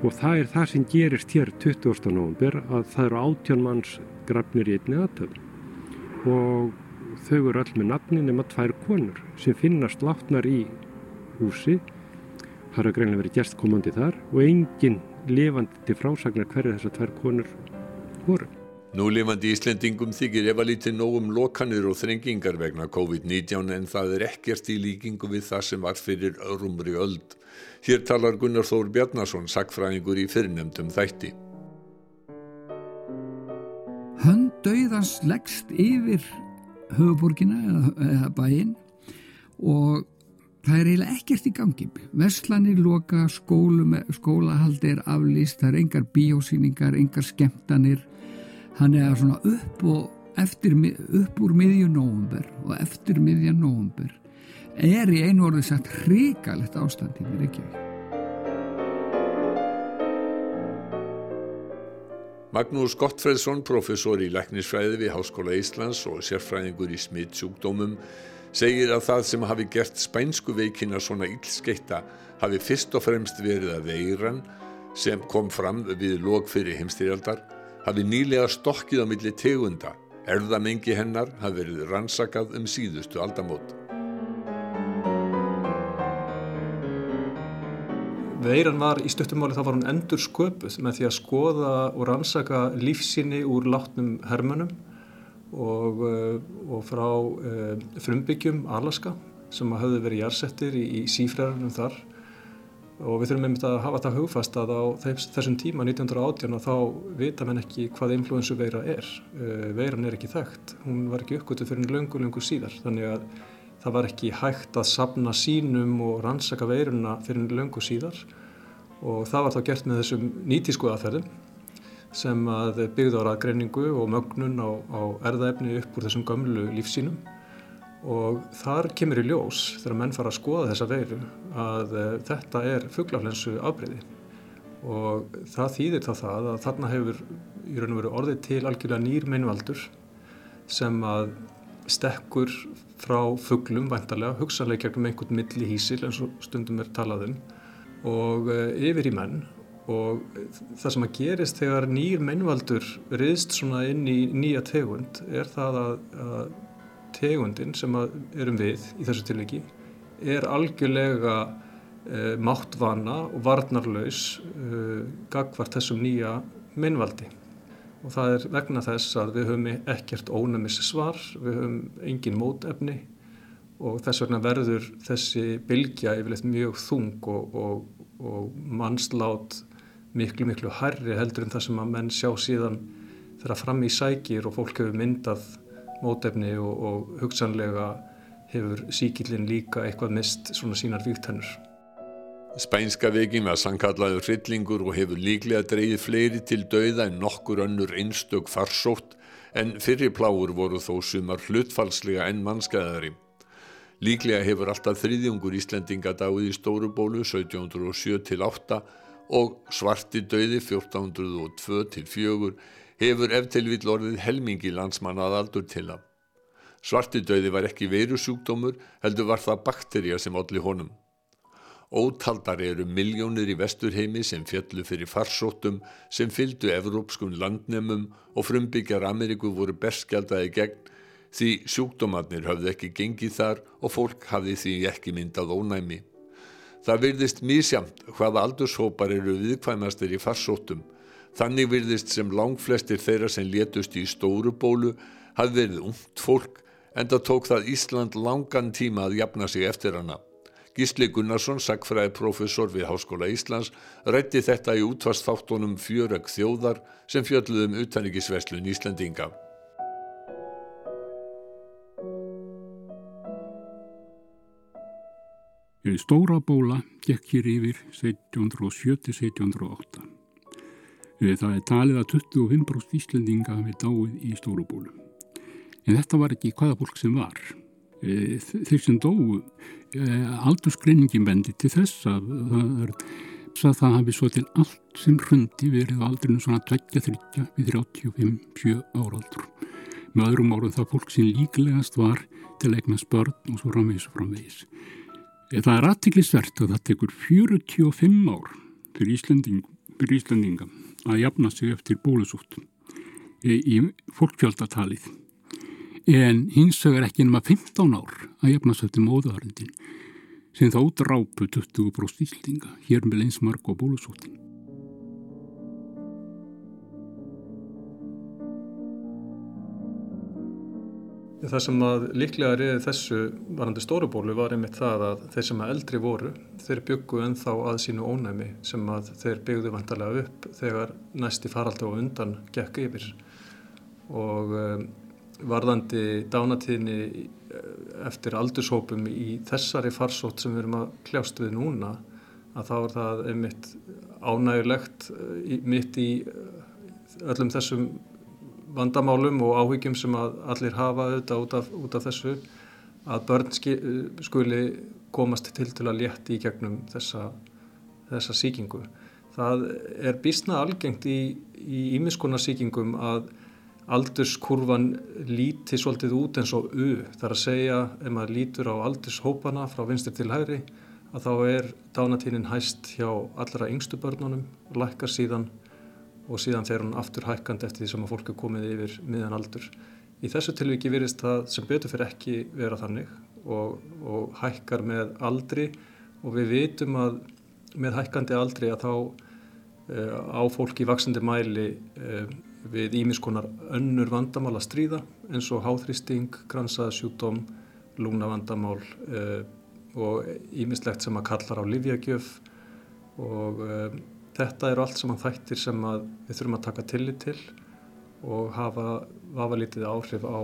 og það er það sem gerist hér 20. november að það eru átján manns grafnir í einni aðtöfn og þau eru öll með nafni nema tvær konur sem finnast látnar í húsi það eru greinlega verið gestkomandi þar og enginn lifandi til frásagnar hverju þessar tvær konur. Núlifandi Íslendingum þykir ef að lítið nógum lokanir og þrengingar vegna COVID-19 en það er ekkert í líkingu við það sem var fyrir rúmri öld. Hér talar Gunnar Þór Bjarnason, sagfræðingur í fyrirnemdum þætti. Hönd dauðans leggst yfir höfuborgina eða, eða bæinn og það er eiginlega ekkert í gangi. Veslanir loka, skólahald er aflýst, það er engar bíósýningar, engar skemmtanir. Hann er svona upp eftir, upp úr miðjum nógumber og eftir miðjan nógumber er í einu orði sagt hrikalegt ástandi með Reykjavík. Magnús Gottfredsson, professor í læknisfræði við Háskóla Íslands og sérfræðingur í smittsjúkdómum, segir að það sem hafi gert spænsku veikina svona illskeitta hafi fyrst og fremst verið að veiran sem kom fram við lók fyrir heimstyrjaldar hafi nýlega stokkið á milli tegunda. Erðamengi hennar hafi verið rannsakað um síðustu aldamót. Veiran var í stuttumáli þá var hún endur sköpuð með því að skoða og rannsaka lífsíni úr látnum hermönum og, eh, og frá uh, frumbyggjum Alaska sem hafði verið jærsettir í, í sífræðunum þar og við þurfum einmitt að hafa það hugfast að á þessum tíma 1918 þá vita menn ekki hvað influensu veira er. Uh, veiran er ekki þekkt, hún var ekki uppgötu fyrir löngu, löngu síðar. Þannig að það var ekki hægt að sapna sínum og rannsaka veiruna fyrir löngu síðar. Og það var þá gert með þessum nýtísku aðferðum sem að byggði á raðgreiningu og mögnun á, á erðaefni upp úr þessum gömlu lífsínum og þar kemur í ljós þegar menn fara að skoða þessa veiru að uh, þetta er fugglaflensu afbreyði og það þýðir þá það að þarna hefur í raun og veru orðið til algjörlega nýr meinvaldur sem að stekkur frá fugglum vantarlega, hugsanlega gegnum einhvern milli hísil eins og stundum er talað um og uh, yfir í menn. Og það sem að gerist þegar nýr mennvaldur riðst svona inn í nýja tegund er það að, að tegundin sem erum við í þessu tilviki er algjörlega uh, máttvana og varnarlaus uh, gagvart þessum nýja mennvaldi og það er vegna þess að við höfum ekkert ónæmis svar, við höfum engin mótefni og þess vegna verður þessi bylgja yfirleitt mjög þung og, og, og mannslát miklu miklu herri heldur en það sem að menn sjá síðan þeirra fram í sækir og fólk hefur myndað mótefni og, og hugsanlega hefur síkillin líka eitthvað mist svona sínar víktennur. Spænska veginn var sannkallaður hryllingur og hefur líklega dreyið fleiri til dauða en nokkur önnur einstök farsótt en fyrirpláur voru þó sumar hlutfalslega en mannskæðari. Líklega hefur alltaf þriðjungur Íslendinga dáið í Stórubólu 1707-8 og svarti dauði 1402-4 hefur eftirvill orðið helmingi landsmanna að aldur til að. Svarti dauði var ekki veirusjúkdómur heldur var það bakterja sem allir honum. Ótaldar eru miljónir í vesturheimi sem fjallu fyrir farsóttum sem fyldu evrópskum landnemum og frumbyggjar Ameríku voru berskjaldaði gegn því sjúkdómarnir hafði ekki gengið þar og fólk hafði því ekki myndað ónæmi. Það virðist mísjamt hvaða aldurshópar eru viðkvæmastir í farsóttum. Þannig virðist sem langflestir þeirra sem létust í stóru bólu hafði verið umt fólk en það tók það Ísland langan tíma að jafna sig eftir hana. Gísli Gunnarsson, sagfræði profesor við Háskóla Íslands, rætti þetta í útvastfáttunum fjörög þjóðar sem fjöldluðum utanrikisveslun Íslandinga. Stóra bóla gekk hér yfir 1707-1708. Það er talið að 25% Íslendinga hafi dáið í stóru bólu. En þetta var ekki hvaða fólk sem var. Þeir sem dóu, aldursgreiningin bendi til þess að það, er, að það hafi svo til allt sem hrundi verið aldrinu svona 20-30 við 35-7 áraldur. Með öðrum árum það fólk sem líklegast var til eignast börn og svo framvegis og framvegis. Það er aðtiklisvert að það tekur 45 ár fyrir Íslandinga að jafna sig eftir bólusúttum í fólkfjöldatalið en hins vegar ekki nema 15 ár að jafna sig eftir móðuharindin sem þá drápu 20% Íslandinga hér með einsmark og bólusúttin. Það sem að líklega reyði þessu varandi stórubólu var einmitt það að þeir sem að eldri voru, þeir byggu ennþá að sínu ónæmi sem að þeir byggðu vantarlega upp þegar næsti faraldi og undan gekk yfir. Og um, varðandi dánatíðni eftir aldurshópum í þessari farsótt sem við erum að kljást við núna, að þá er það einmitt ánægulegt mitt í öllum þessum vandamálum og áhyggjum sem allir hafa auðvitað út af, út af þessu að börn skuli komast til til að létti í gegnum þessa, þessa síkingu. Það er bísna algengt í ímiskonar síkingum að aldurskurvan líti svolítið út eins og U. Það er að segja ef maður lítur á aldurshópana frá vinstir til hægri að þá er dánatínin hæst hjá allra yngstu börnunum lækkar síðan og síðan þegar hún aftur hækkandi eftir því sem að fólk er komið yfir miðan aldur. Í þessu tilviki virðist það sem betur fyrir ekki vera þannig og, og hækkar með aldri og við vitum að með hækkandi aldri að þá uh, á fólk í vaksandi mæli uh, við ímiskonar önnur vandamál að stríða eins og háþrýsting, gransaðsjúkdóm, lúnavandamál uh, og ímislegt sem að kallar á livjagjöf og Þetta eru allt saman þættir sem við þurfum að taka tillit til og hafa, hafa lítið áhrif á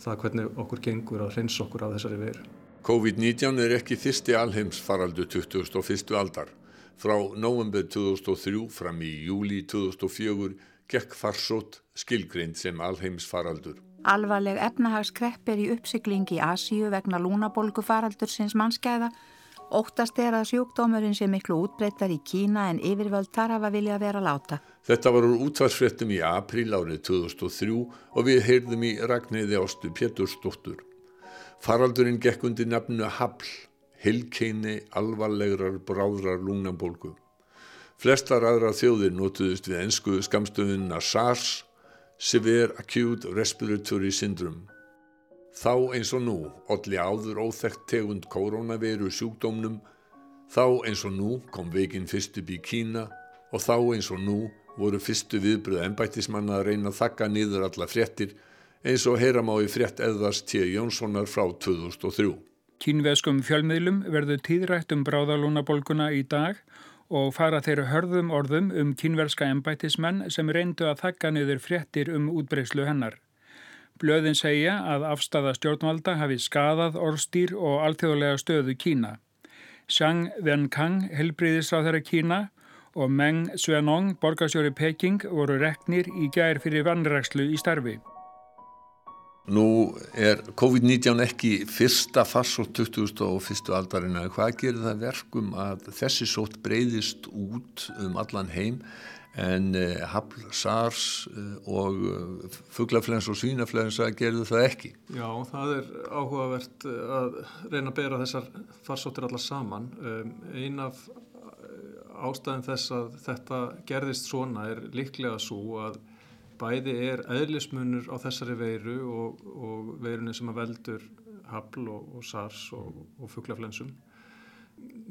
það hvernig okkur gengur að hreinsa okkur af þessari veru. COVID-19 er ekki fyrsti alheimsfaraldu 2001. aldar. Frá november 2003 fram í júli 2004 gekk farsót skilgreind sem alheimsfaraldur. Alvarleg efnahagskrepp er í uppsikling í Asíu vegna lúnabolgufaraldur sinns mannskæða Óttast er að sjúkdómurinn sé miklu útbreyttar í Kína en yfirvöld þar hafa vilja vera láta. Þetta var úr útvarsfrettum í april árið 2003 og við heyrðum í Ragnæði Ástu Pétursdóttur. Faraldurinn gekk undir nafnu Habl, heilkeini alvarlegrar bráðrar lúnabólgu. Flestar aðra þjóðir notuðust við ennsku skamstöðunna SARS, Severe Acute Respiratory Syndrome. Þá eins og nú olli áður óþekkt tegund koronaviru sjúkdómnum, þá eins og nú kom veikin fyrst upp í Kína og þá eins og nú voru fyrstu viðbröð ennbættismanna að reyna að þakka niður alla fréttir eins og heyram á í frétt eðvars T. Jónssonar frá 2003. Kínveskum fjölmiðlum verður tíðrætt um bráðalúnabolguna í dag og fara þeirra hörðum orðum um kínverska ennbættismenn sem reyndu að þakka niður fréttir um útbreyslu hennar. Blöðin segja að afstafa stjórnvalda hafi skadað orðstýr og alþjóðlega stöðu Kína. Xiang Wenkang, helbriðisráð þeirra Kína og Meng Svenong, borgarsjóri Peking, voru reknir í gær fyrir vannrækslu í starfi. Nú er COVID-19 ekki fyrsta farsótt 2001. aldarina. Hvað gerir það verkum að þessi sótt breyðist út um allan heim en uh, hafl, SARS uh, og uh, fugglaflens og svínaflensa gerðu það ekki. Já, það er áhugavert að reyna að bera þessar farsóttir allar saman. Um, ein af ástæðin þess að þetta gerðist svona er líklega svo að bæði er eðlismunur á þessari veiru og, og veirunni sem að veldur hafl og, og SARS og, og fugglaflensum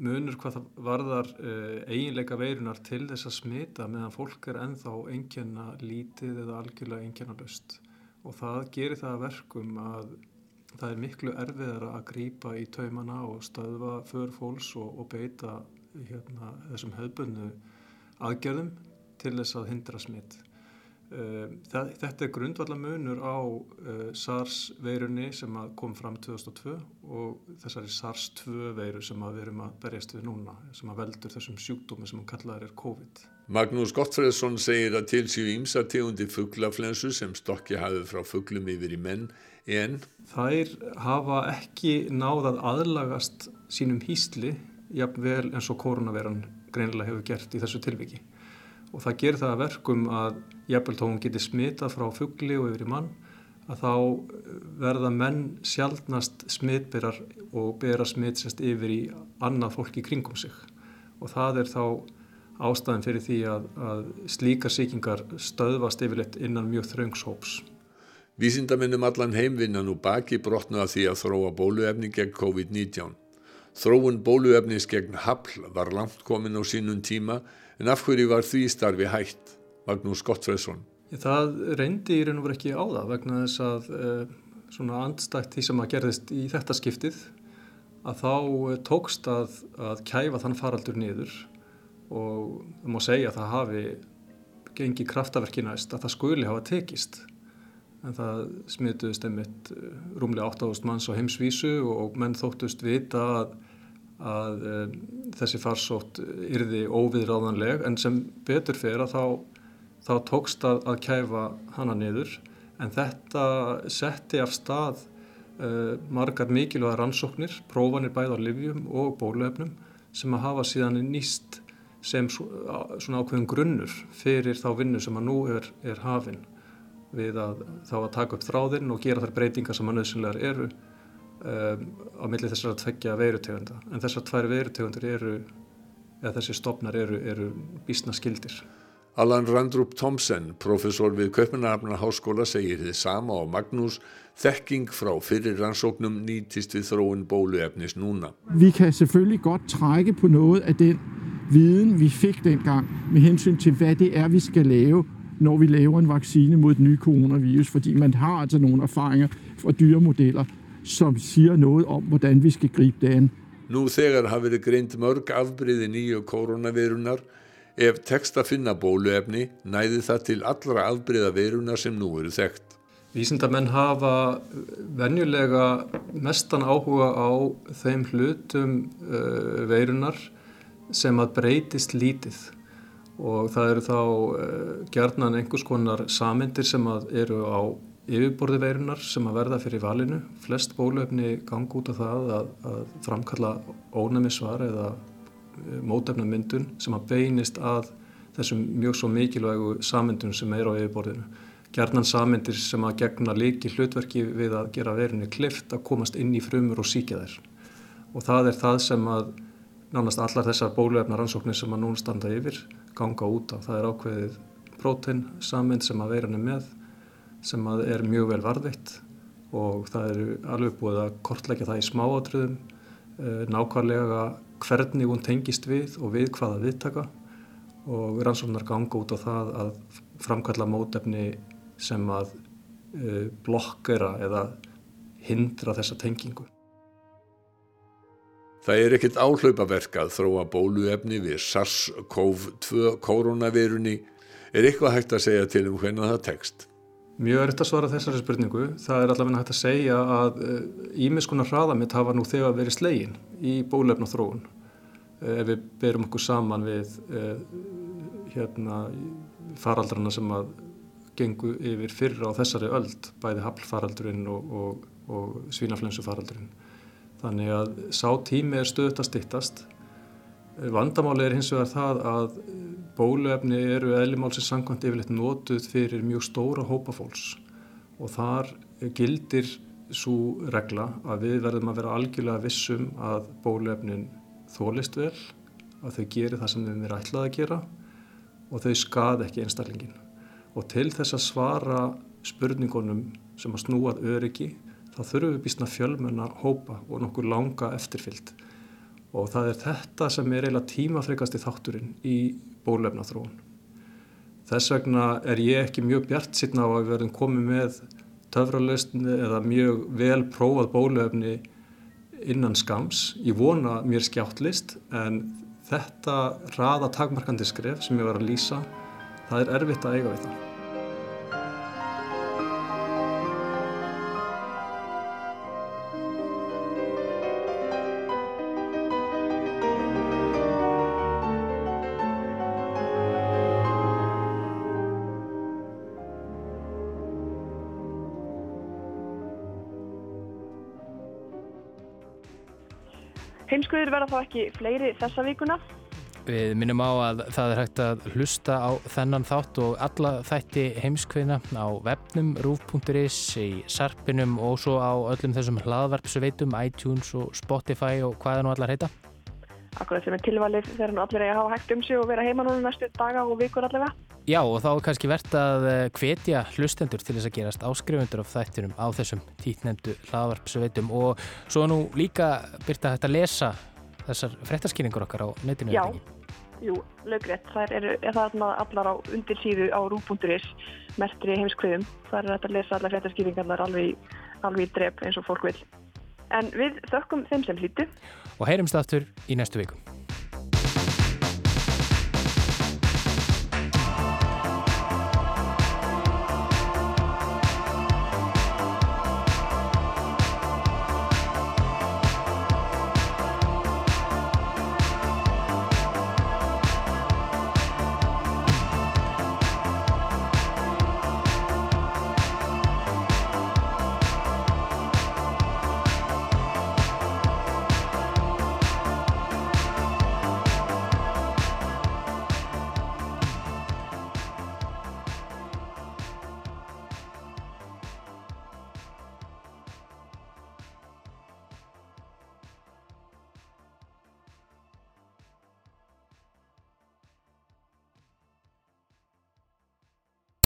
munur hvað það varðar uh, eiginleika veirunar til þess að smita meðan fólk er enþá einnkjörna lítið eða algjörlega einnkjörna löst og það gerir það verkum að það er miklu erfiðar að grýpa í taumana og stöðva förfóls og, og beita hérna, þessum höfbunnu aðgerðum til þess að hindra smitt. Uh, þetta er grundvallar munur á uh, SARS veirunni sem kom fram 2002 og þessari SARS-2 veiru sem við erum að berjast við núna sem að veldur þessum sjúkdómi sem hann kallaður er COVID. Magnús Gottfredsson segir að til séu ímsa tegundi fugglaflensu sem stokki hafið frá fugglum yfir í menn en Þær hafa ekki náðað aðlagast sínum hýsli jafnvel eins og koronaveran greinilega hefur gert í þessu tilviki og það gerir það að verkum að jafnvel þá hún getur smitað frá fuggli og yfir í mann að þá verða menn sjálfnast smitberar og bera smitsest yfir í annað fólk í kringum sig og það er þá ástæðin fyrir því að, að slíkar síkingar stöðvast yfirleitt innan mjög þraungshóps. Vísindaminnum allan heimvinnan og baki brotna að því að þróa bóluefni gegn COVID-19. Þróun bóluefnis gegn hafl var langt komin á sínum tíma En af hverju var því starfi hægt, Magnús Gottfredsson? Það reyndi í raun og verið ekki á það vegna þess að eh, svona andstækt því sem að gerðist í þetta skiptið að þá eh, tókst að, að kæfa þann faraldur niður og það má segja að það hafi gengið kraftaverkinæst að það skuli hafa tekist en það smituðist einmitt eh, rúmlega 8.000 manns á heimsvísu og menn þóttust vita að að um, þessi farsótt yrði óviðráðanleg en sem betur fyrir að þá, þá tókst að, að kæfa hana niður. En þetta setti af stað uh, margar mikilvæga rannsóknir, prófanir bæð á livjum og bólöfnum sem að hafa síðan nýst sem svona ákveðin grunnur fyrir þá vinnu sem að nú er, er hafinn við að þá að taka upp þráðinn og gera þær breytingar sem að nöðsynlegar eru um, á milli þessar að tveggja veirutegunda en þessar tvær veirutegundur eru eða þessi stopnar eru, eru bísna skildir. Allan Randrup Thomsen, professor við Kaupanarafna háskóla, segir þið sama og Magnús þekking frá fyrir rannsóknum nýtist við þróun bóluefnis núna. Vi kan selvfølgelig godt trække på noget af den viden, vi fik dengang med hensyn til, hvad det er, vi skal lave, når vi laver en vaccine mod et nye coronavirus, fordi man har altså nogle erfaringer fra dyremodeller, som siger noget om, hvordan vi skal gribe det an. Nú þegar hafi verið greint mörg afbriði nýju koronavirunar, ef tekst að finna bóluefni, næði það til allra afbriða virunar sem nú eru þekkt. Vísindamenn hafa venjulega mestan áhuga á þeim hlutum uh, veirunar sem að breytist lítið og það eru þá uh, gerðnan einhvers konar samindir sem eru á yfirborði veirunar sem að verða fyrir valinu. Flest bólöfni gang út af það að, að framkalla ónæmisvar eða eh, mótefnamyndun sem að beinist að þessum mjög svo mikilvægu samyndun sem er á yfirborðinu. Gjarnan samyndir sem að gegna líki hlutverki við að gera veirunni klift að komast inn í frumur og síkja þær. Og það er það sem að nánast allar þessar bólöfna rannsóknir sem að nún standa yfir ganga út af. Það er ákveðið prótein samynd sem að veirunni með sem er mjög vel varðveitt og það eru alveg búið að kortleggja það í smáatriðum eh, nákvæmlega hvernig hún tengist við og við hvaða viðtaka og rannsóknar ganga út á það að framkalla mótefni sem að uh, blokkera eða hindra þessa tengingu. Það er ekkert áhlaupaverk að þróa bóluefni við SARS-CoV-2 koronavirunni. Er eitthvað hægt að segja til um hvernig það tekst? Mjög er þetta svara þessari spurningu. Það er allavega hægt að segja að ímiskunar eh, hraðamitt hafa nú þegar verið slegin í bólefna þróun. Eh, ef við berum okkur saman við eh, hérna, faraldrarna sem að gengu yfir fyrra á þessari öld, bæði haflfaraldurinn og, og, og svínaflensufaraldurinn. Þannig að sá tími er stöðt að stittast. Vandamáli er hins vegar það að bóluefni eru eðlimálsins sangkvæmt yfirleitt notuð fyrir mjög stóra hópa fólks og þar gildir svo regla að við verðum að vera algjörlega vissum að bóluefnin þólist vel, að þau gerir það sem við erum ætlað að gera og þau skad ekki einstaklingin. Og til þess að svara spurningunum sem að snúað öryggi þá þurfum við býstna fjölmenn að hópa og nokkur langa eftirfyllt og það er þetta sem er eiginlega tímafrekast í þátturinn í bólefna þróun. Þess vegna er ég ekki mjög bjart sýtna á að við verðum komið með töfralöstni eða mjög vel prófað bólefni innan skams. Ég vona mér skjáttlist en þetta raða takmarkandi skref sem ég var að lýsa, það er erfitt að eiga við það. Heimskviður verða þá ekki fleiri þessa vikuna. Við minnum á að það er hægt að hlusta á þennan þátt og alla þætti heimskviðna á webnum rúf.is í sarpinum og svo á öllum þessum hlaðvarpsveitum, iTunes og Spotify og hvaða nú allar heita. Akkurat sem er tilvalið þegar nú allir er að hafa hægt um sig og vera heima núna næstu daga og vikur allavega. Já og þá er kannski verðt að hvetja hlustendur til þess að gerast áskrifundur af þættinum á þessum títnefndu hlaðvarpsveitum og svo nú líka byrta hægt að lesa þessar frettarskýringur okkar á netinu. Já, jú, löggrétt. Það er, er það allar á undir síðu á rú.is mertri heimskviðum. Það er hægt að lesa allar frettarskýringarnar alveg, alveg í drep eins og fólk vil. En við þökkum þeim sem hlýtu. Og heyrumst aftur í næstu viku.